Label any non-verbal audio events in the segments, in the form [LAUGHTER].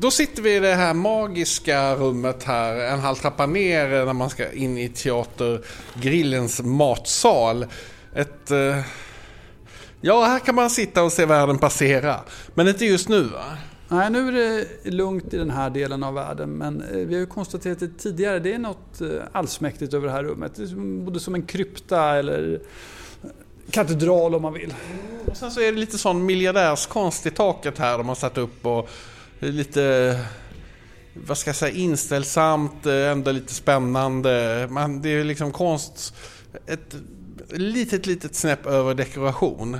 Då sitter vi i det här magiska rummet här, en halv trappa ner när man ska in i Teater Grillens matsal. Ett... Eh, ja, här kan man sitta och se världen passera. Men inte just nu va? Nej, nu är det lugnt i den här delen av världen. Men eh, vi har ju konstaterat det tidigare, det är något eh, allsmäktigt över det här rummet. Det är både som en krypta eller katedral om man vill. Och sen så är det lite sån miljardärskonst i taket här de har satt upp och lite vad ska jag säga, inställsamt, ändå lite spännande. Man, det är liksom konst, ett litet, litet snäpp över dekoration.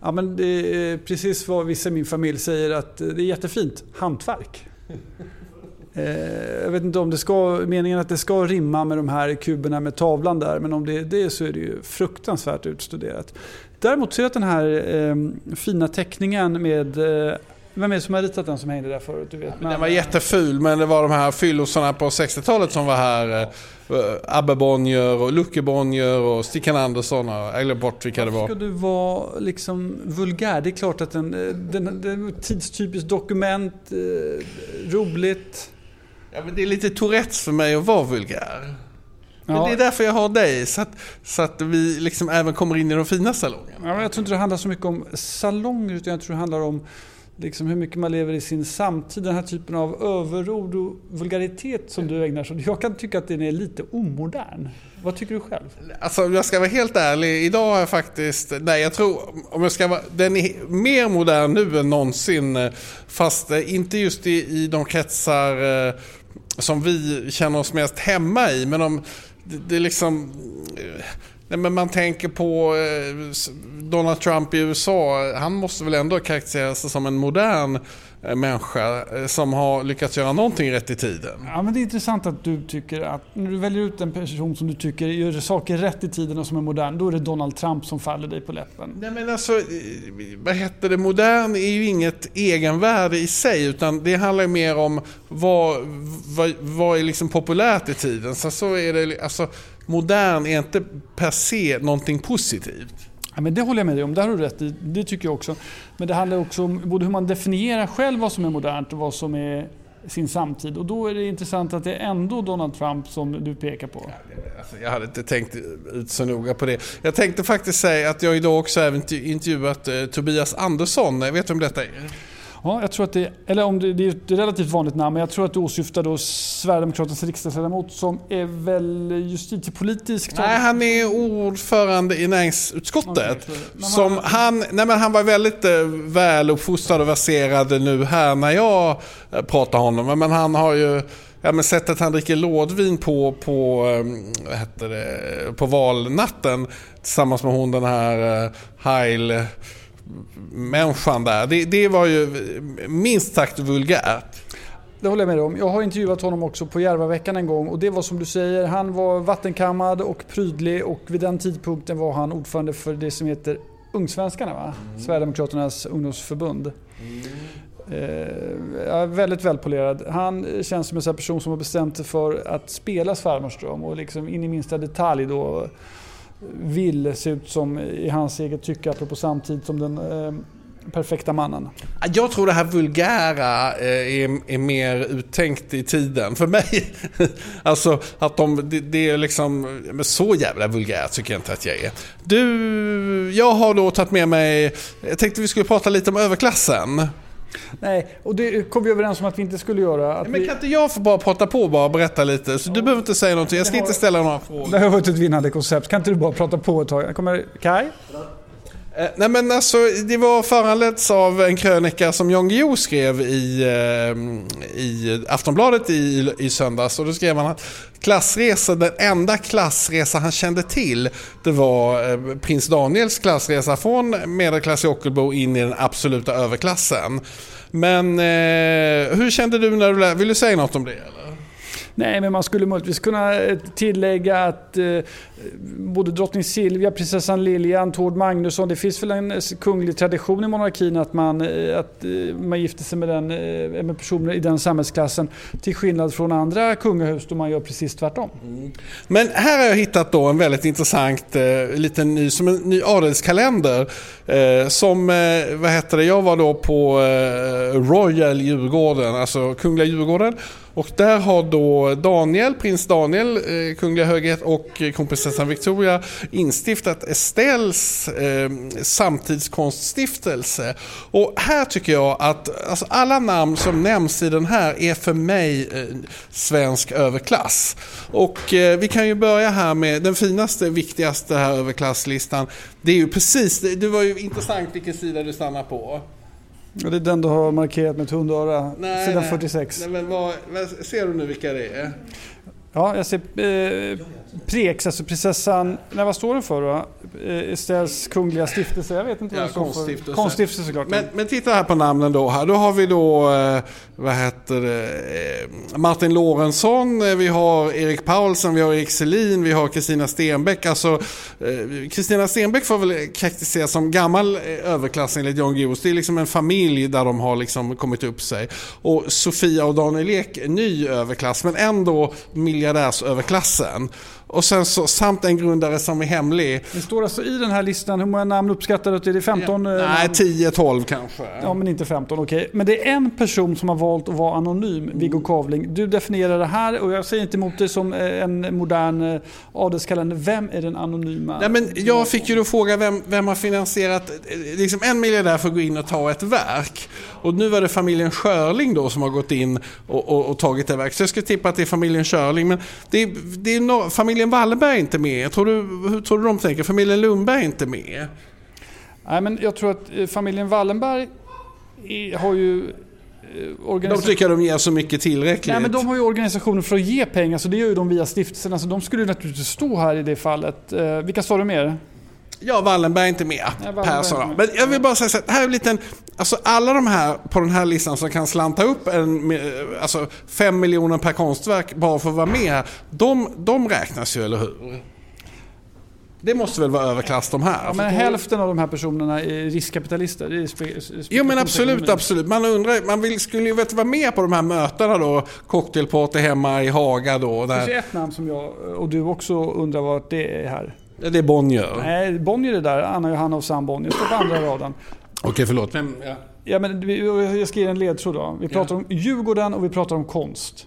Ja men det är precis vad vissa i min familj säger att det är jättefint hantverk. [LAUGHS] Eh, jag vet inte om det ska, meningen att det ska rimma med de här kuberna med tavlan där, men om det är det så är det ju fruktansvärt utstuderat. Däremot så är det den här eh, fina teckningen med eh, vem är det som har ritat den som hängde där förut? Du vet, ja, den var jätteful men det var de här fyllosarna på 60-talet som var här. Eh, Abbe Bonnier och Lucke Bonnier och Stickan Andersson. Jag glömde bort vilka det var. Ska du vara liksom vulgär? Det är klart att den, den, den tidstypiskt dokument, eh, roligt. Ja, men det är lite Tourettes för mig att vara vulgär. Men ja. det är därför jag har dig, så att, så att vi liksom även kommer in i de fina salongerna. Ja, jag tror inte det handlar så mycket om salonger, utan jag tror det handlar om liksom hur mycket man lever i sin samtid. Den här typen av överord och vulgaritet som du ägnar sig åt. Jag kan tycka att den är lite omodern. Vad tycker du själv? Alltså om jag ska vara helt ärlig, idag har jag faktiskt, nej jag tror, om jag ska vara, den är mer modern nu än någonsin. Eh, fast eh, inte just i, i de kretsar eh, som vi känner oss mest hemma i. Men om det, det är liksom... Nej, men man tänker på eh, Donald Trump i USA. Han måste väl ändå karaktärisera sig som en modern eh, människa eh, som har lyckats göra någonting rätt i tiden. Ja, men det är intressant att du tycker att när du väljer ut en person som du tycker gör saker rätt i tiden och som är modern, då är det Donald Trump som faller dig på läppen. Nej men alltså, vad heter det, modern är ju inget egenvärde i sig utan det handlar ju mer om vad, vad, vad är liksom populärt i tiden. Så, så är det, alltså modern är inte per se någonting positivt. Ja, men det håller jag med dig om, det har du rätt i. Det tycker jag också. Men det handlar också om både hur man definierar själv vad som är modernt och vad som är sin samtid. Och då är det intressant att det är ändå Donald Trump som du pekar på. Alltså, jag hade inte tänkt ut så noga på det. Jag tänkte faktiskt säga att jag idag också även intervjuat eh, Tobias Andersson. Vet du om detta är? Ja, jag tror att det, eller om det, det är ett relativt vanligt namn, men jag tror att du åsyftar då Sverigedemokraternas riksdagsledamot som är väl justitiepolitisk? Nej, han är ordförande i näringsutskottet. Okay, som han, nej men han var väldigt eh, väluppfostrad och verserad nu här när jag eh, pratar honom. Men han har ju Ja, men sättet han dricker lådvin på på, eh, vad heter det, på valnatten tillsammans med hon den här Heil människan där. Det, det var ju minst sagt vulgärt. Det håller jag med om. Jag har intervjuat honom också på Järvaveckan en gång och det var som du säger, han var vattenkammad och prydlig och vid den tidpunkten var han ordförande för det som heter Ungsvenskarna, va? Mm. Sverigedemokraternas ungdomsförbund. Mm. Eh, väldigt välpolerad. Han känns som en person som har bestämt sig för att spela svärmorsdröm och liksom in i minsta detalj då vill se ut som, i hans eget tycke, apropå samtid, som den eh, perfekta mannen? Jag tror det här vulgära eh, är, är, mer uttänkt i tiden. För mig, [LAUGHS] alltså att de, det, det, är liksom, men så jävla vulgärt tycker jag inte att jag är. Du, jag har då tagit med mig, jag tänkte vi skulle prata lite om överklassen. Nej, och det kom vi överens om att vi inte skulle göra. Att men vi... kan inte jag få bara prata på och bara berätta lite? Så ja. du behöver inte säga någonting, jag ska har... inte ställa några frågor. Det har varit ett vinnande koncept. Kan inte du bara prata på ett tag? Kommer Kai? Eh, nej men alltså, det var föranletts av en krönika som Jan Guillou skrev i, eh, i Aftonbladet i, i söndags. Och då skrev han att klassresa, den enda klassresa han kände till, det var eh, prins Daniels klassresa från medelklass i Ockelbo in i den absoluta överklassen. Men eh, hur kände du när du lärde Vill du säga något om det? Eller? Nej, men man skulle möjligtvis kunna eh, tillägga att eh, både drottning Silvia, prinsessan Lilian, Tord Magnusson, det finns väl en eh, kunglig tradition i monarkin att man, eh, att eh, man gifter sig med, den, med personer i den samhällsklassen till skillnad från andra kungahus då man gör precis tvärtom. Mm. Men här har jag hittat då en väldigt intressant eh, liten ny, som en ny adelskalender. Eh, som, eh, vad heter det, jag var då på eh, Royal Djurgården, alltså Kungliga Djurgården. Och där har då Daniel, prins Daniel, eh, kungliga höghet och eh, kronprinsessan Victoria instiftat Estelles eh, samtidskonststiftelse. Och här tycker jag att alltså, alla namn som nämns i den här är för mig eh, svensk överklass. Och eh, vi kan ju börja här med den finaste, viktigaste här överklasslistan. Det är ju precis, det, det var ju intressant vilken sida du stannar på. Ja, det är den du har markerat med ett hundöra, sidan 46. Nej, men vad, ser du nu vilka det är? Ja, jag ser eh, Prex, alltså prinsessan... Nej, vad står den för då? Eh, Estelles kungliga stiftelse? Jag vet inte vad ja, det står för. Konststiftelse såklart. Men, men titta här på namnen då. Här. Då har vi då, eh, vad heter det, eh, Martin Lorentzon, vi har Erik Paulsen, vi har Erik Selin, vi har Kristina Stenbeck. Alltså, eh, Kristina Stenbeck får väl karaktäriseras som gammal överklass enligt John Guinness. Det är liksom en familj där de har liksom kommit upp sig. Och Sofia och Daniel Ek, ny överklass, men ändå miljardärsöverklassen. Och sen så, samt en grundare som är hemlig. Det står alltså i den här listan, hur många namn uppskattar du att det är? 15? Ja, nej, 10-12 kanske. Ja, men inte 15, okej. Okay. Men det är en person som har valt att vara anonym, Viggo Kavling. Du definierar det här och jag säger inte emot det som eh, en modern eh, adelskalender. Vem är den anonyma? Nej, men jag fick ju då fråga vem, vem har finansierat, eh, liksom en miljardär får gå in och ta ett verk. Och nu var det familjen Schörling då som har gått in och, och, och tagit det verket. Så jag skulle tippa att det är familjen Schörling. Men det, det är no, familjen Wallenberg är inte med. Tror du, hur tror du de tänker? Familjen Lundberg är inte med. Nej, men jag tror att eh, familjen Wallenberg har ju eh, de tycker de ger så mycket tillräckligt. Nej, men de har ju organisationer för att ge pengar, så det gör ju de via stiftelserna. Så de skulle naturligtvis stå här i det fallet. Eh, vilka sa du mer? Ja, Wallenberg är inte med. Ja, Persson. Men jag vill bara säga så här, här är en liten, alltså alla de här på den här listan som kan slanta upp en, alltså 5 miljoner per konstverk bara för att vara med här. De, de räknas ju, eller hur? Det måste väl vara överklass de här? Ja, men hälften av de här personerna är riskkapitalister. Är spe, spe, jo men absolut, absolut. Man, undrar, man vill, skulle ju vara med på de här mötena då. Cocktailparty hemma i Haga då. Det finns ett namn som jag och du också undrar vad det är här. Det är Bonnier? Nej, Bonnier är där. Anna Johanna och Sam Bonnier står på andra [LAUGHS] raden. Okej, förlåt. Vem, ja. ja. men jag ska ge en ledtråd då. Vi pratar ja. om Djurgården och vi pratar om konst.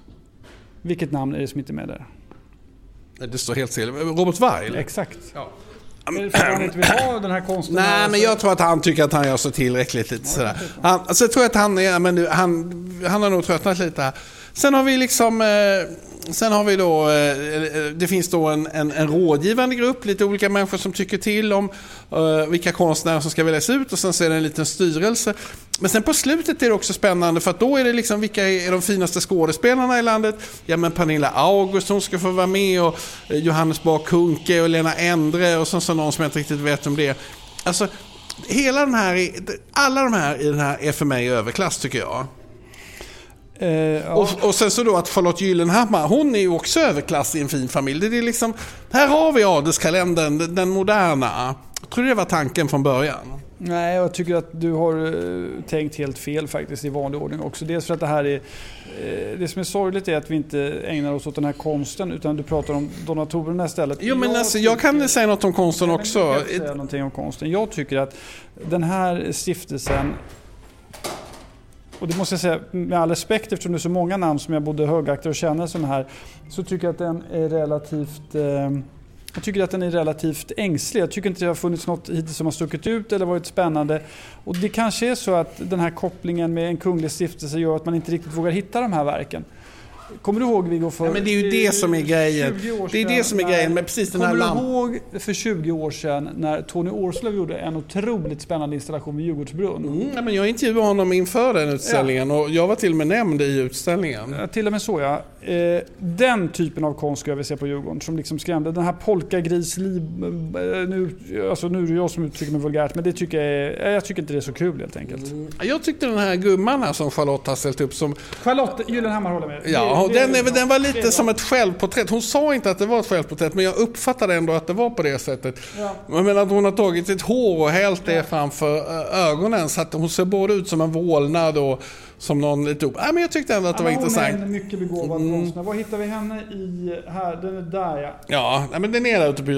Vilket namn är det som inte är med där? Det står helt still. Robert Weil? Exakt. Ja. Är det för att han inte vill ha den här konsten? Nej, men jag tror att han tycker att han gör så tillräckligt lite sådär. Han, alltså, jag tror att han, är, men han, han har nog tröttnat lite här. Sen har vi liksom... Eh, sen har vi då, eh, eh, det finns då en, en, en, rådgivande grupp, lite olika människor som tycker till om uh, vilka konstnärer som ska väljas ut och sen så är det en liten styrelse. Men sen på slutet är det också spännande för att då är det liksom vilka är de finaste skådespelarna i landet? Ja men Pernilla August hon ska få vara med och Johannes Bah Kuhnke och Lena Endre och sen så någon som jag inte riktigt vet om det är. Alltså, hela den här, alla de här i den här är för mig överklass tycker jag. Eh, ja. och, och, sen så då att Charlotte Gyllenhammar, hon är ju också överklass i en fin familj. Det är liksom, här har vi adelskalendern, den, den moderna. Jag tror det var tanken från början. Nej, jag tycker att du har uh, tänkt helt fel faktiskt i vanlig ordning också. Dels för att det här är... Uh, det som är sorgligt är att vi inte ägnar oss åt den här konsten utan du pratar om donatorerna istället. Jo, men jag, alltså, jag kan säga något om konsten också. Jag kan säga någonting om konsten. Jag tycker att den här stiftelsen och det måste jag säga med all respekt eftersom det är så många namn som jag både högaktar och känner som här. Så tycker jag att den är relativt eh, jag tycker att den är relativt ängslig. Jag tycker inte det har funnits något hittills som har stuckit ut eller varit spännande. Och det kanske är så att den här kopplingen med en kunglig stiftelse gör att man inte riktigt vågar hitta de här verken. Kommer du ihåg Viggo för... Ja, men det är ju det som är grejen. Det är det som är grejen med precis den här lampan. Kommer du ihåg för 20 år sedan när Tony Orslöv gjorde en otroligt spännande installation vid Djurgårdsbrunn? Mm, ja, men jag intervjuade honom inför den utställningen ja. och jag var till och med nämnd i utställningen. Ja, till och med så ja. Eh, den typen av konst skulle jag vilja se på Djurgården som liksom skrämde. Den här polkagrisliv... Eh, nu, alltså nu är det jag som uttrycker mig vulgärt men det tycker jag, är, jag tycker inte det är så kul helt enkelt. Mm. Jag tyckte den här gumman här som Charlotte har ställt upp som... Charlotte Gyllenhammar håller med. Ja, det, den, den var lite som ett självporträtt. Hon sa inte att det var ett självporträtt men jag uppfattade ändå att det var på det sättet. Ja. Men att hon har tagit sitt hår och hällt det framför ögonen så att hon ser både ut som en vålnad och som någon lite upp. Nej, men jag tyckte ändå att det var intressant. Hon är en mycket begåvad mm. konstnär. Var hittar vi henne i här? Den är där ja. Ja, nej, men den är där ute på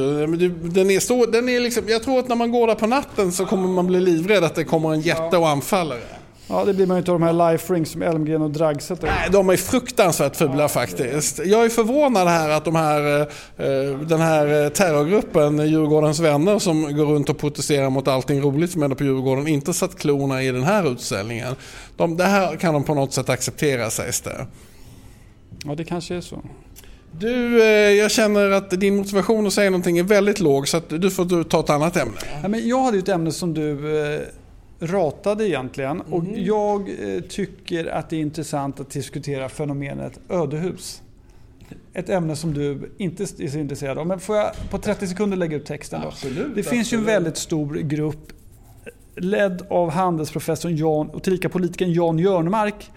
den är, stor, den är liksom, Jag tror att när man går där på natten så kommer man bli livrädd att det kommer en jätte och anfaller. Ja, det blir man ju inte av de här life rings som Elmgren och Dragset. Nej, de är fruktansvärt fula ja, faktiskt. Jag är förvånad här att de här, eh, den här terrorgruppen Djurgårdens vänner som går runt och protesterar mot allting roligt som händer på Djurgården inte satt klorna i den här utställningen. De, det här kan de på något sätt acceptera sägs det. Ja, det kanske är så. Du, eh, jag känner att din motivation att säga någonting är väldigt låg så att du får ta ett annat ämne. Ja, men jag hade ju ett ämne som du eh, ratade egentligen. Mm. Och jag eh, tycker att det är intressant att diskutera fenomenet ödehus. Ett ämne som du inte är så intresserad av. Men får jag på 30 sekunder lägga ut texten då? Absolut, det absolut. finns ju en väldigt stor grupp ledd av handelsprofessorn Jan och tillika politikern Jan Jörnmark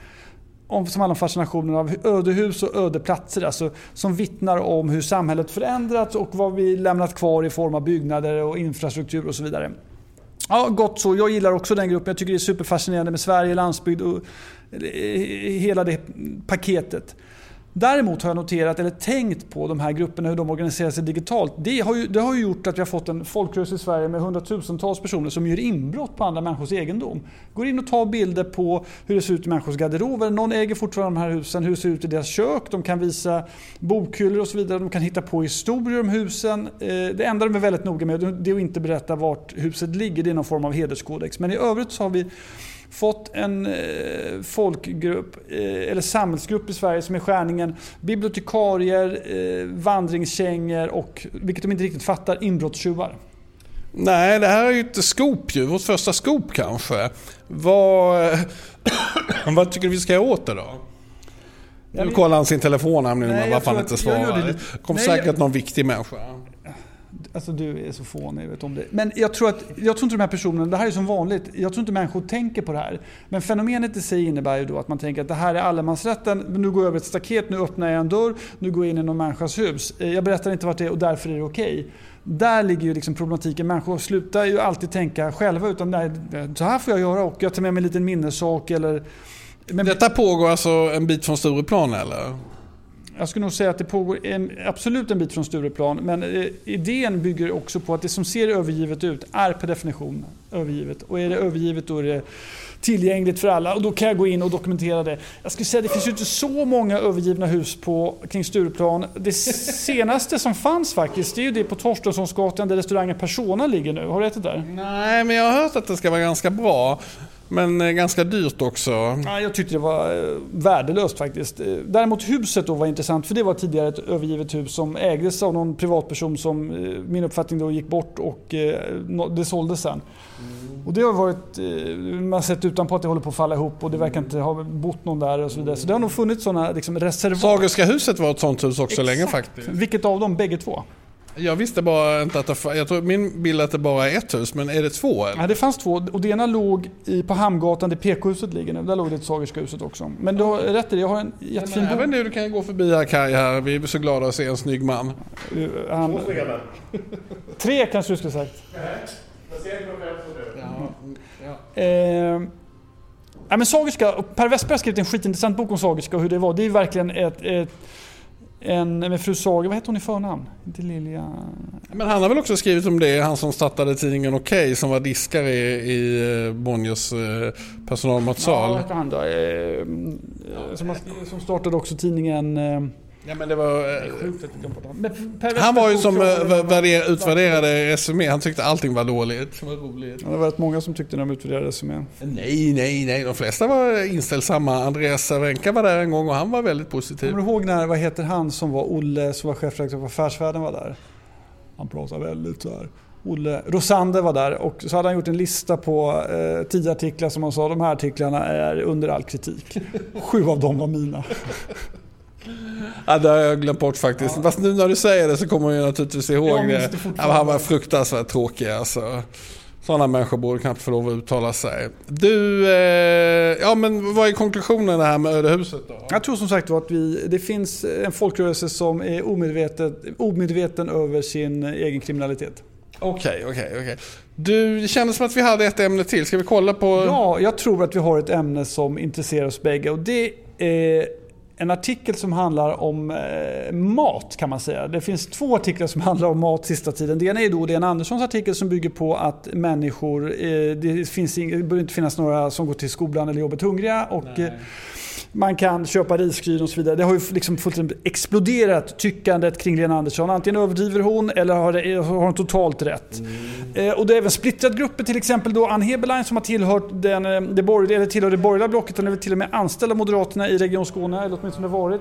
om, som handlar om fascinationen av ödehus och ödeplatser. Alltså, som vittnar om hur samhället förändrats och vad vi lämnat kvar i form av byggnader och infrastruktur och så vidare. Ja, gott så. Jag gillar också den gruppen. Jag tycker det är superfascinerande med Sverige, landsbygd och eh, hela det paketet. Däremot har jag noterat eller tänkt på de här grupperna, hur de organiserar sig digitalt. Det har, ju, det har ju gjort att vi har fått en folkrörelse i Sverige med hundratusentals personer som gör inbrott på andra människors egendom. Går in och tar bilder på hur det ser ut i människors garderober. Någon äger fortfarande de här husen, hur det ser ut i deras kök. De kan visa bokhyllor och så vidare. De kan hitta på historier om husen. Eh, det enda de är väldigt noga med det är att inte berätta vart huset ligger. Det är någon form av hederskodex. Men i övrigt så har vi fått en eh, folkgrupp, eh, eller samhällsgrupp i Sverige som är skärningen bibliotekarier, eh, vandringskängor och, vilket de inte riktigt fattar, inbrottstjuvar. Nej, det här är ju ett skop ju. Vårt första skop kanske. Vad, [CLEARS THROAT] vad tycker du vi ska göra åt det då? Nu kollar han sin telefon nämligen, varför han inte svarar. Det kommer säkert någon viktig människa. Alltså du är så fånig, vet om det. Men jag tror, att, jag tror inte de här personerna, det här är som vanligt, jag tror inte människor tänker på det här. Men fenomenet i sig innebär ju då att man tänker att det här är allemansrätten, nu går jag över ett staket, nu öppnar jag en dörr, nu går jag in i någon människas hus. Eh, jag berättar inte vart det är och därför är det okej. Okay. Där ligger ju liksom problematiken. Människor slutar ju alltid tänka själva utan nej, så här får jag göra och jag tar med mig en liten minnessak eller... Men... Detta pågår alltså en bit från Stureplan eller? Jag skulle nog säga att det pågår en, absolut en bit från Stureplan men eh, idén bygger också på att det som ser övergivet ut är per definition övergivet. Och är det övergivet då är det tillgängligt för alla och då kan jag gå in och dokumentera det. Jag skulle säga att det finns ju inte så många övergivna hus på, kring Stureplan. Det senaste som fanns faktiskt det är ju det på Torstenssonsgatan där restaurangen Persona ligger nu. Har du ätit där? Nej, men jag har hört att det ska vara ganska bra. Men eh, ganska dyrt också. Ja, jag tyckte det var eh, värdelöst faktiskt. Eh, däremot huset då var intressant för det var tidigare ett övergivet hus som ägdes av någon privatperson som min uppfattning då gick bort och det såldes sen. Mm. Och det har varit, man har sett utanpå att det håller på att falla ihop och det verkar inte ha bott någon där och så vidare. Så det har nog funnits sådana liksom, reservat. Sagerska huset var ett sånt hus också Exakt. länge faktiskt. Vilket av dem? Bägge två? Jag visste bara inte att det, jag tror min bild att det bara är ett hus, men är det två? Eller? Ja, det fanns två och det ena låg i, på Hamngatan där PK-huset ligger nu. Där låg det ett Sagerska huset också. Men du har rätt i det, jag har en jättefin bok. Även nu, du kan gå förbi här Kaj här. Vi är så glada att se en snygg man. Uh, han, Tre kanske du skulle sagt. Ja. Eh, ja, men Sagerska, per Westberg har skrivit en skitintressant bok om Sagerska och hur det var. Det är verkligen ett, ett en med fru Sager, vad heter hon i förnamn? Inte Lilja? Men han har väl också skrivit om det, han som startade tidningen Okej okay, som var diskare i, i eh, Bonniers eh, personalmatsal. Ja, vad heter han då? Eh, som, som startade också tidningen Ja, men det var, eh, han var ju som uh, utvärderade Resumé. Han tyckte allting var dåligt. Det var roligt. Ja, det var rätt många som tyckte när de utvärderade Resumé. Nej, nej, nej. De flesta var inställsamma. Andreas Cervenka var där en gång och han var väldigt positiv. Kommer du ihåg när, vad heter han som var Olle, som var chefredaktör på Affärsvärlden var där? Han pratade väldigt så här. Olle Rosander var där och så hade han gjort en lista på eh, tio artiklar som han sa, de här artiklarna är under all kritik. [LAUGHS] Sju av dem var mina. Ja, det har jag glömt bort faktiskt. Ja. Fast nu när du säger det så kommer jag naturligtvis ihåg det. det ja, han var fruktansvärt tråkig alltså. Sådana människor borde knappt få lov att uttala sig. Du, eh, ja men vad är konklusionen här med Ödehuset då? Jag tror som sagt att vi, det finns en folkrörelse som är omedveten, omedveten över sin egen kriminalitet. Okej, okay, okej, okay, okej. Du, det kändes som att vi hade ett ämne till. Ska vi kolla på... Ja, jag tror att vi har ett ämne som intresserar oss bägge. Och det är en artikel som handlar om eh, mat kan man säga. Det finns två artiklar som [LAUGHS] handlar om mat sista tiden. Det ena är då Lena Anderssons artikel som bygger på att människor, eh, det, finns det bör inte finnas några som går till skolan eller jobbet hungriga. Och, eh, man kan köpa risgryn och så vidare. Det har ju liksom fullständigt exploderat tyckandet kring Lena Andersson. Antingen överdriver hon eller har, har hon totalt rätt. Mm. Eh, och det är även splittrat grupper, till exempel då Ann Heberlein som har tillhört den, eh, det, borgerliga, eller tillhör det borgerliga blocket. Hon är till och med anställd av Moderaterna i Region Skåne, eller åtminstone varit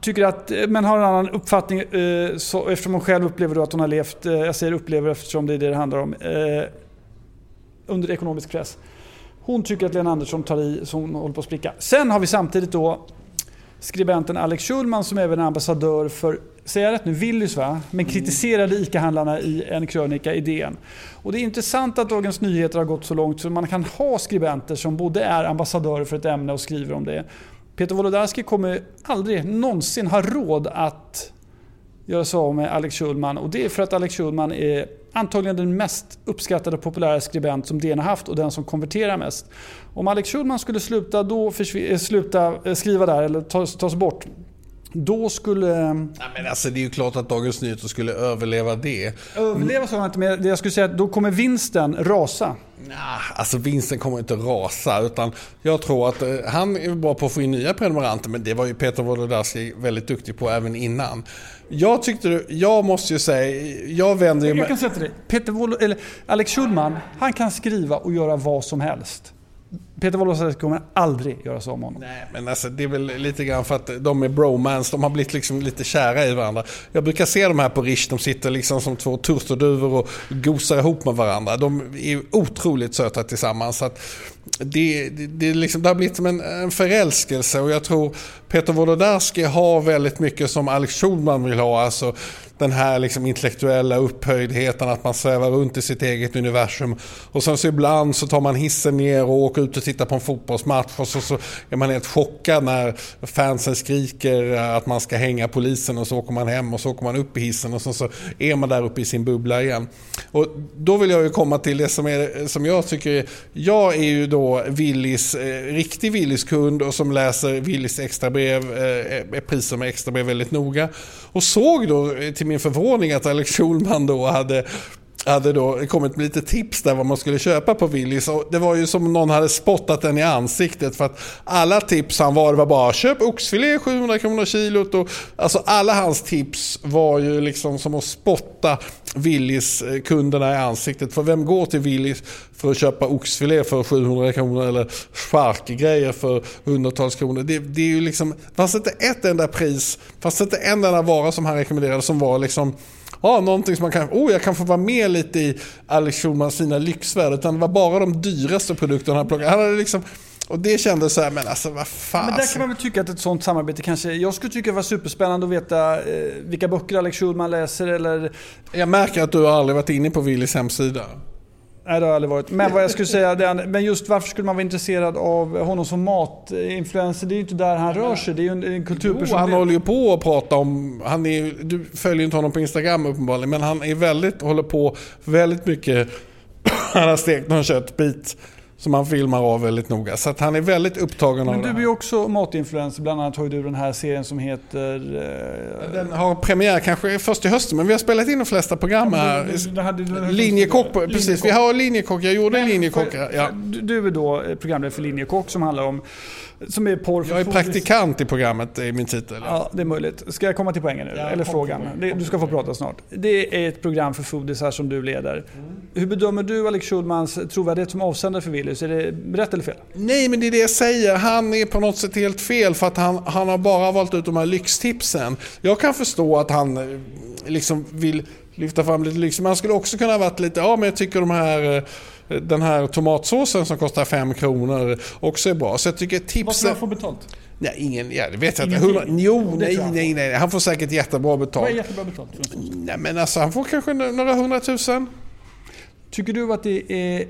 tycker att, eh, men har en annan uppfattning eh, så, eftersom hon själv upplever att hon har levt, eh, jag säger upplever eftersom det är det det handlar om, eh, under ekonomisk press. Hon tycker att Lena Andersson tar i så hon håller på att spricka. Sen har vi samtidigt då skribenten Alex Schulman som även är ambassadör för, säger jag rätt nu, Willys va? Men mm. kritiserade ICA-handlarna i en krönika i DN. Och det är intressant att Dagens Nyheter har gått så långt så man kan ha skribenter som både är ambassadörer för ett ämne och skriver om det. Peter Wolodarski kommer aldrig någonsin ha råd att göra sig av med Alex Schulman och det är för att Alex Schulman är antagligen den mest uppskattade och populära skribent som DN har haft och den som konverterar mest. Om Alex Schulman skulle sluta, då eh, sluta eh, skriva där eller tas, tas bort då skulle... Ja, men alltså, det är ju klart att Dagens Nyheter skulle överleva det. Överleva sa jag inte, men jag skulle säga att då kommer vinsten rasa. Nah, alltså vinsten kommer inte rasa. Utan jag tror att eh, han är bra på att få in nya prenumeranter. Men det var ju Peter Wolodarski väldigt duktig på även innan. Jag tyckte, jag måste ju säga, jag vänder ju Jag kan säga till dig, Peter Wolo, eller Alex Schulman, han kan skriva och göra vad som helst. Peter Wolodarski kommer aldrig göra så om honom. Nej, men alltså, det är väl lite grann för att de är bromance, de har blivit liksom lite kära i varandra. Jag brukar se de här på Rish, de sitter liksom som två turturduvor och gosar ihop med varandra. De är otroligt söta tillsammans. Så att det, det, det, liksom, det har blivit som en, en förälskelse och jag tror Peter Wolodarski har väldigt mycket som Alex Schulman vill ha. Alltså, den här liksom intellektuella upphöjdheten, att man svävar runt i sitt eget universum. Och sen så ibland så tar man hissen ner och åker ut och tittar på en fotbollsmatch och så, så är man helt chockad när fansen skriker att man ska hänga polisen och så åker man hem och så åker man upp i hissen och så, så är man där uppe i sin bubbla igen. Och då vill jag ju komma till det som, är, som jag tycker, jag är ju då Willys, eh, riktig Willys kund och som läser Willys extrabrev, eh, eh, priser med extrabrev väldigt noga. Och såg då till min förvåning att Alex Schulman då hade hade då kommit med lite tips där vad man skulle köpa på Willys. Och det var ju som om någon hade spottat den i ansiktet. För att alla tips han var, det var bara köp oxfilé 700 kronor kilot. Och, alltså alla hans tips var ju liksom som att spotta Willys-kunderna eh, i ansiktet. För vem går till Willys för att köpa oxfilé för 700 kronor eller charkgrejer för hundratals kronor? Det, det är ju liksom, fanns inte ett enda pris, fanns inte en enda vara som han rekommenderade som var liksom ja, någonting som man kan, oh jag kan få vara med lite i Alex Schulmans fina lyxvärld. Utan det var bara de dyraste produkterna han plockade. Han hade liksom, och det kändes så här, men alltså vad fan. Men där kan man väl tycka att ett sånt samarbete kanske, jag skulle tycka det var superspännande att veta eh, vilka böcker Alex Schulman läser eller... Jag märker att du har aldrig varit inne på Willys hemsida. Nej, det har jag aldrig varit. Men vad jag skulle säga, det, men just varför skulle man vara intresserad av honom som matinfluencer? Det är ju inte där han rör sig. Det är ju en, en kulturperson. Jo, han håller ju på att prata om, han är, du följer inte honom på Instagram uppenbarligen, men han är väldigt, håller på väldigt mycket, [COUGHS] han har stekt någon köttbit som han filmar av väldigt noga. Så att han är väldigt upptagen Men av det. Men du är ju också matinfluencer. Bland annat har ju du den här serien som heter... Eh... Den har premiär kanske först i hösten men vi har spelat in de flesta program här. Linjekock, precis. Vi har Linjekock. Jag gjorde Linjekock. Ja. Du är då programledare för Linjekock som handlar om som är porr Jag är praktikant i programmet, är min titel. Ja, det är möjligt. Ska jag komma till poängen nu? Ja, Eller frågan? Det, du ska få prata snart. Det är ett program för foodisar som du leder. Mm. Hur bedömer du Alex Schulmans trovärdighet som avsändare för Willys? Är det rätt eller fel? Nej, men det är det jag säger. Han är på något sätt helt fel för att han, han har bara valt ut de här lyxtipsen. Jag kan förstå att han eh, liksom vill lyfta fram lite lyx. Men han skulle också kunna ha varit lite, ja men jag tycker de här den här tomatsåsen som kostar 5 kronor också är bra. Så jag tycker Vad ska han få betalt? Nej, ingen, ja, det vet jag inte. Ingenting? 100, jo, nej, nej, nej. Han får säkert jättebra Vad betalt. är jättebra betalt? Nej, men alltså han får kanske några hundratusen. Tycker du att det är...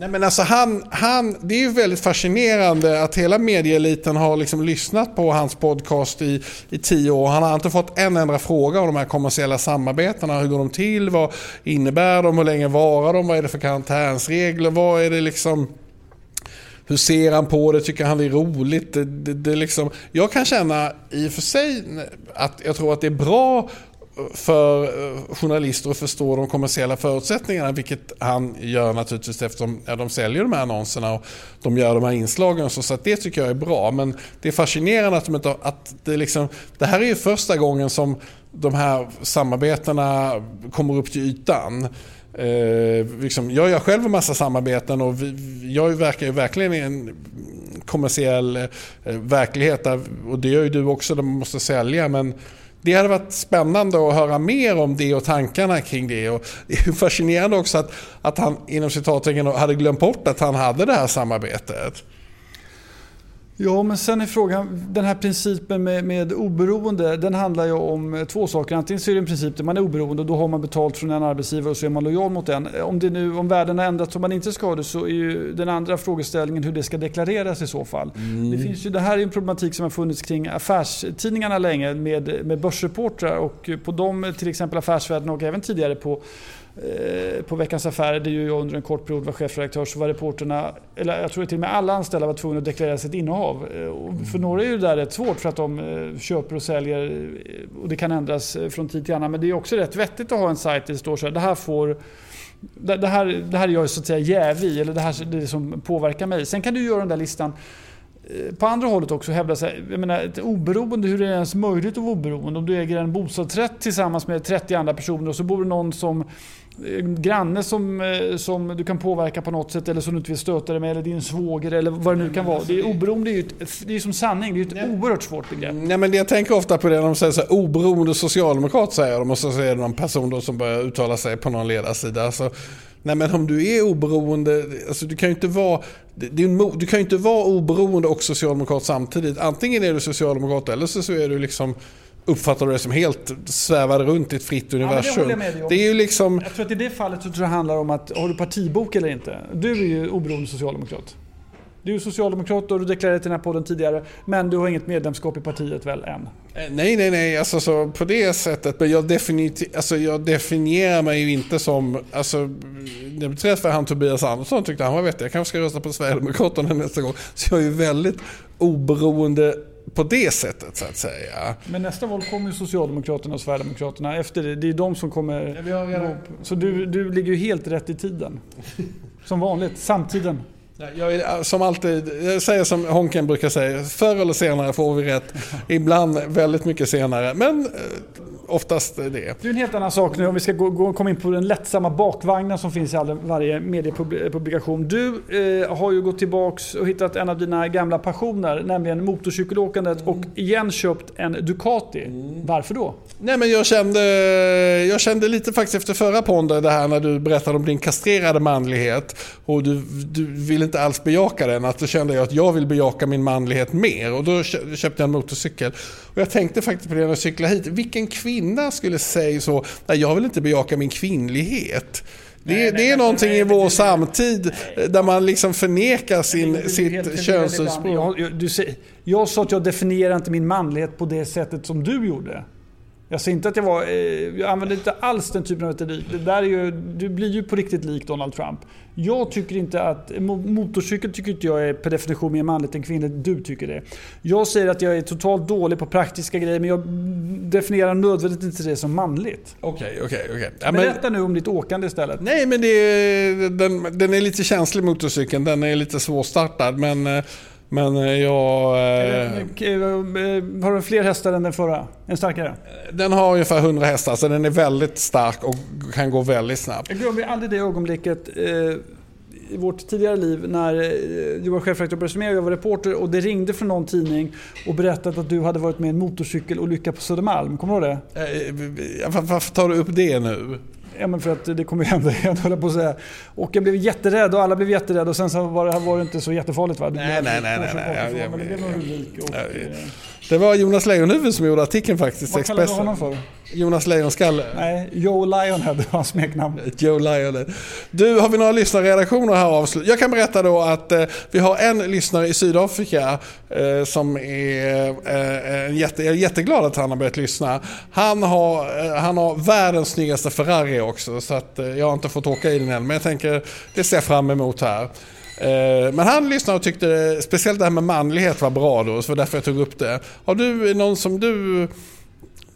Nej men alltså han, han, det är ju väldigt fascinerande att hela medieeliten har liksom lyssnat på hans podcast i, i tio år. Han har inte fått en enda fråga om de här kommersiella samarbetena. Hur går de till? Vad innebär de? Hur länge varar de? Vad är det för karantänsregler? Vad är det liksom... Hur ser han på det? Tycker han det är roligt? Det, det, det liksom, jag kan känna i och för sig att jag tror att det är bra för eh, journalister att förstå de kommersiella förutsättningarna, vilket han gör naturligtvis eftersom ja, de säljer de här annonserna och de gör de här inslagen. och Så, så att det tycker jag är bra. Men det är fascinerande att, de inte, att det, liksom, det här är ju första gången som de här samarbetena kommer upp till ytan. Eh, liksom, jag gör själv en massa samarbeten och vi, jag verkar ju verkligen i en kommersiell eh, verklighet där, och det gör ju du också där man måste sälja. Men det hade varit spännande att höra mer om det och tankarna kring det. Och det är fascinerande också att, att han inom citattecken hade glömt bort att han hade det här samarbetet. Ja, men sen är frågan, den här principen med, med oberoende, den handlar ju om två saker. Antingen så är det en princip där man är oberoende och då har man betalt från en arbetsgivare och så är man lojal mot den. Om, det nu, om världen har ändrats och man inte ska det så är ju den andra frågeställningen hur det ska deklareras i så fall. Det, finns ju, det här är en problematik som har funnits kring affärstidningarna länge med, med börsreportrar och på dem, till exempel Affärsvärlden och även tidigare på eh, på Veckans Affärer, där ju jag under en kort period var chefredaktör, så var reporterna, eller jag tror till och med alla anställda var tvungna att deklarera sitt innehav. Eh, Och för några är ju det där rätt svårt för att de eh, köper och säljer eh, och det kan ändras eh, från tid till annan. Men det är också rätt vettigt att ha en sajt där det står så här, det här får det här, det här är jag så att säga jäv i, eller det här det är det som påverkar mig. Sen kan du göra den där listan eh, på andra hållet också hävda sig. Jag menar, ett oberoende, hur är det ens möjligt att vara oberoende? Om du äger en bostadsrätt tillsammans med 30 andra personer och så bor det någon som granne som, eh, som du kan påverka på något sätt eller som du inte vill stöta dig med eller din svåger eller vad det nu kan vara. Det är, oberoende är ju ett, det är som sanning, det är ju ett oerhört svårt begrepp. Nej, men jag tänker ofta på det när de säger så här, oberoende socialdemokrat säger de och så är det någon person då som börjar uttala sig på någon ledarsida. Alltså, nej men om du är oberoende, alltså du kan ju inte vara du kan ju inte vara oberoende och socialdemokrat samtidigt. Antingen är du socialdemokrat eller så, så är du liksom uppfattar du det som helt svävar runt i ett fritt det universum. dig om. det är ju liksom... Jag tror att i det fallet så tror jag det handlar om att har du partibok eller inte? Du är ju oberoende socialdemokrat. Du är socialdemokrat och du deklarerade till den här podden tidigare. Men du har inget medlemskap i partiet väl än? Eh, Nej, nej, nej. Alltså, så på det sättet. Men jag, alltså, jag definierar mig ju inte som... Alltså, när jag träffade han Tobias Andersson tyckte han var vettig. Jag kanske ska rösta på Sverigedemokraterna nästa gång. Så jag är ju väldigt oberoende på det sättet så att säga. Men nästa val kommer ju Socialdemokraterna och Sverigedemokraterna efter det. Det är de som kommer vi har redan-. Så du, du ligger ju helt rätt i tiden. Som vanligt, samtiden. Jag är, som alltid, jag säger som Honken brukar säga, förr eller senare får vi rätt. Ibland väldigt mycket senare, men eh, oftast det. Det är en helt annan sak nu om vi ska gå, gå, komma in på den lättsamma bakvagnen som finns i all, varje mediepublikation. Du eh, har ju gått tillbaks och hittat en av dina gamla passioner, nämligen motorcykelåkandet och igen köpt en Ducati. Varför då? Nej men jag kände, jag kände lite faktiskt efter förra ponden det här när du berättade om din kastrerade manlighet och du, du vill inte alls bejaka den. Att då kände jag att jag vill bejaka min manlighet mer och då kö- köpte jag en motorcykel. Och jag tänkte faktiskt på det när jag cyklade hit. Vilken kvinna skulle säga så? Nej jag vill inte bejaka min kvinnlighet. Det, Nej, nej, det är men- någonting nej, i vår samtid där man liksom förnekar sin, sitt könsursprung. Jag, jag, jag sa att jag definierar inte min manlighet på det sättet som du gjorde. Jag sa inte att jag var... Eh, jag använde inte alls den typen av retorik. Det där är ju, du blir ju på riktigt lik Donald Trump. Jag tycker inte att... mo- Motorcykel tycker inte jag är per definition mer manligt än kvinnligt. Du tycker det. Jag säger att jag är totalt dålig på praktiska grejer men jag definierar nödvändigtvis inte det som manligt. Okej, okej, okej. Ja, men- Berätta nu om ditt åkande istället. Nej, men det är, den, den är lite känslig motorcykeln. Den är lite svårstartad. Men, eh, men eh, jag... Eh, Eh, Har du fler hästar än den förra? En starkare? den har ungefär 100 hästar så den är väldigt stark och kan gå väldigt snabbt. Jag glömmer aldrig det ögonblicket i vårt tidigare liv när du var chefredaktör på Resumé och jag var reporter och det ringde från någon tidning och berättade att du hade varit med i en motorcykelolycka på Södermalm. Kommer du ihåg det? Varför tar du upp det nu? Ja, men för att det kommer ju hända igen, [LAUGHS] höll jag på att säga. Och jag blev jätterädd och alla blev jätterädda och sen så var det, var det inte så jättefarligt va? Det Nej, blev nej, nej, nej, bakifrån, nej, jag- Men det blev någon rubrik. Och, Ja, eh, Det var Jonas Lejonhufvud som gjorde artikeln faktiskt. vad kallade du honom för? Jonas Lejonskalle. Nej, Joe Lionhead var hans smeknamn. Joe Lionel. Du, har vi några lyssnarredaktioner här avslut? Jag kan berätta då att eh, vi har en lyssnare i Sydafrika eh, som är eh, en jätte, jag är jätteglad att han har börjat lyssna. Han har, eh, han har världens snyggaste Ferrari också så att eh, jag har inte fått åka i den än men jag tänker det ser jag fram emot här. Eh, Men han lyssnade och tyckte speciellt det här med manlighet var bra då, så var därför jag tog upp det. Har du någon som du...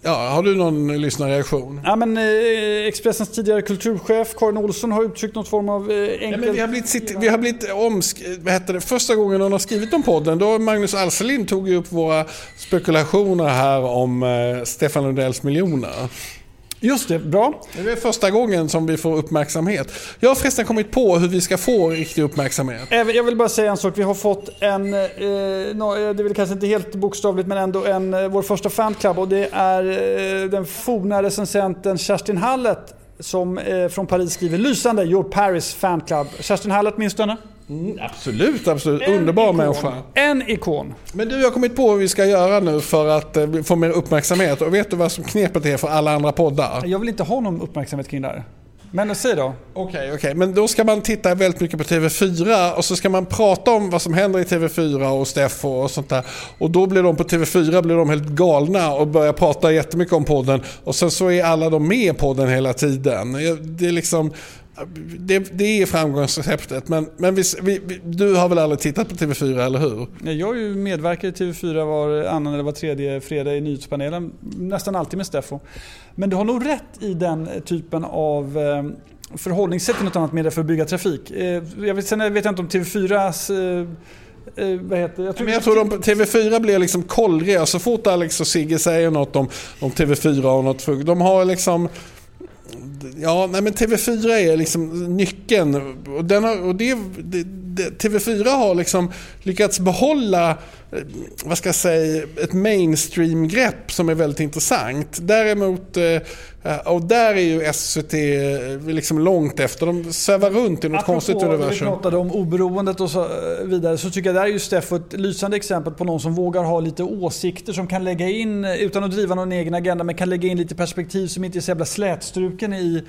Ja, har du någon lyssnarreaktion? Ja, men, eh, Expressens tidigare kulturchef Karin Olsson har uttryckt någon form av eh, Ja, enkel... men vi har blivit, sitt- vi har blivit omsk... Vad heter det? Första gången någon har skrivit om podden, då Magnus Alselin tog ju upp våra spekulationer här om eh, Stefan Lundells miljoner. Just det, bra. Det är första gången som vi får uppmärksamhet. Jag har förresten kommit på hur vi ska få riktig uppmärksamhet. Jag vill bara säga en sak. Vi har fått en, eh, nå- eh, det är väl kanske inte helt bokstavligt, men ändå en, eh, vår första fanclub. Och det är eh, den forna recensenten Kerstin Hallett som eh, från Paris skriver lysande Your Paris fanclub. Kerstin Hallett, minns du henne? Absolut, absolut. En Underbar ikon. människa. En ikon. Men du, jag har kommit på vad vi ska göra nu för att eh, få mer uppmärksamhet. Och vet du vad som knepet är för alla andra poddar? Jag vill inte ha någon uppmärksamhet kring det här. Men säg då. Okej, okej. Men då ska man titta väldigt mycket på TV4 och så ska man prata om vad som händer i TV4 och Steffo och sånt där. Och då blir de på TV4 blir de helt galna och börjar prata jättemycket om podden. Och sen så är alla de med i podden hela tiden. Det är liksom... Det, det är framgångsreceptet. Men, men vi, vi, du har väl aldrig tittat på TV4, eller hur? Jag är ju medverkar i TV4 var annan eller var tredje fredag i nyhetspanelen. Nästan alltid med Steffo. Men du har nog rätt i den typen av eh, förhållningssätt till något annat media för att bygga trafik. Eh, Jag vet, sen vet jag inte om TV4s... Eh, eh, vad heter jag Men jag tror de, TV4 blir liksom kollriga så fort Alex och Sigge säger något om, om TV4 och något. De har liksom... Ja, nej men TV4 är liksom nyckeln. Och, den har, och det, det, TV4 har liksom lyckats behålla, eh, vad ska jag säga, ett mainstream-grepp som är väldigt intressant. Däremot, eh, och där är ju SVT liksom långt efter. De svävar runt i något konstigt Apropå, Vi universum. pratade om oberoendet och så vidare. Så tycker jag där är ju Steffo ett lysande exempel på någon som vågar ha lite åsikter som kan lägga in, utan att driva någon egen agenda, men kan lägga in lite perspektiv som inte är så jävla slätstruken i,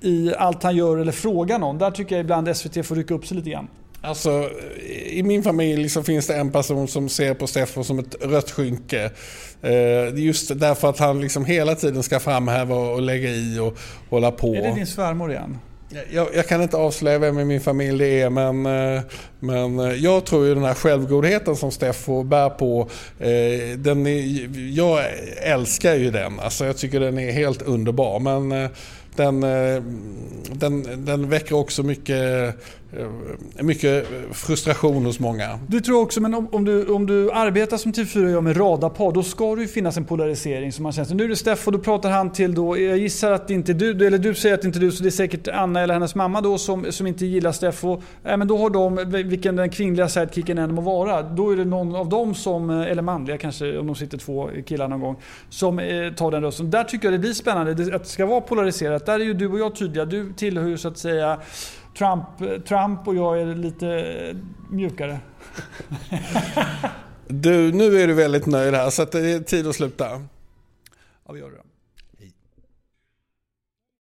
i allt han gör eller frågar någon. Där tycker jag ibland SVT får rycka upp sig lite grann. Alltså, i min familj så finns det en person som ser på Steffo som ett rött skynke. Eh, Just därför att han liksom hela tiden ska framhäva och lägga i och hålla på. Är det din svärmor igen? Jag, jag kan inte avslöja vem i min familj det är men, eh, men eh, jag tror ju den här självgodheten som Steffo bär på, den är, jag älskar ju den. Alltså jag tycker den är helt underbar. Men den, eh, den, den väcker också mycket, eh, mycket frustration hos många. Du tror också, men om, om, du, om du arbetar som typ TV4 gör med radarpar, då ska det ju finnas en polarisering som man känner. Nu är det Steffo, då pratar han till då, jag gissar att det inte är du, eller du säger att det inte är du, så det är säkert Anna eller hennes mamma då som, som inte gillar Steffo. Äh, men då har de, vilken den kvinnliga sidekicken än må vara, då är det någon av dem som, eh, eller manliga kanske, om de sitter två killar någon gång, som eh, tar den rösten. Där tycker jag det blir spännande, att det ska vara polariserat. Där är ju du och jag tydliga. Du tillhör ju så att säga Trump, Trump och jag är lite mjukare. [LAUGHS] Du, nu är du väldigt nöjd här så det är tid att sluta. Ja, vi gör det.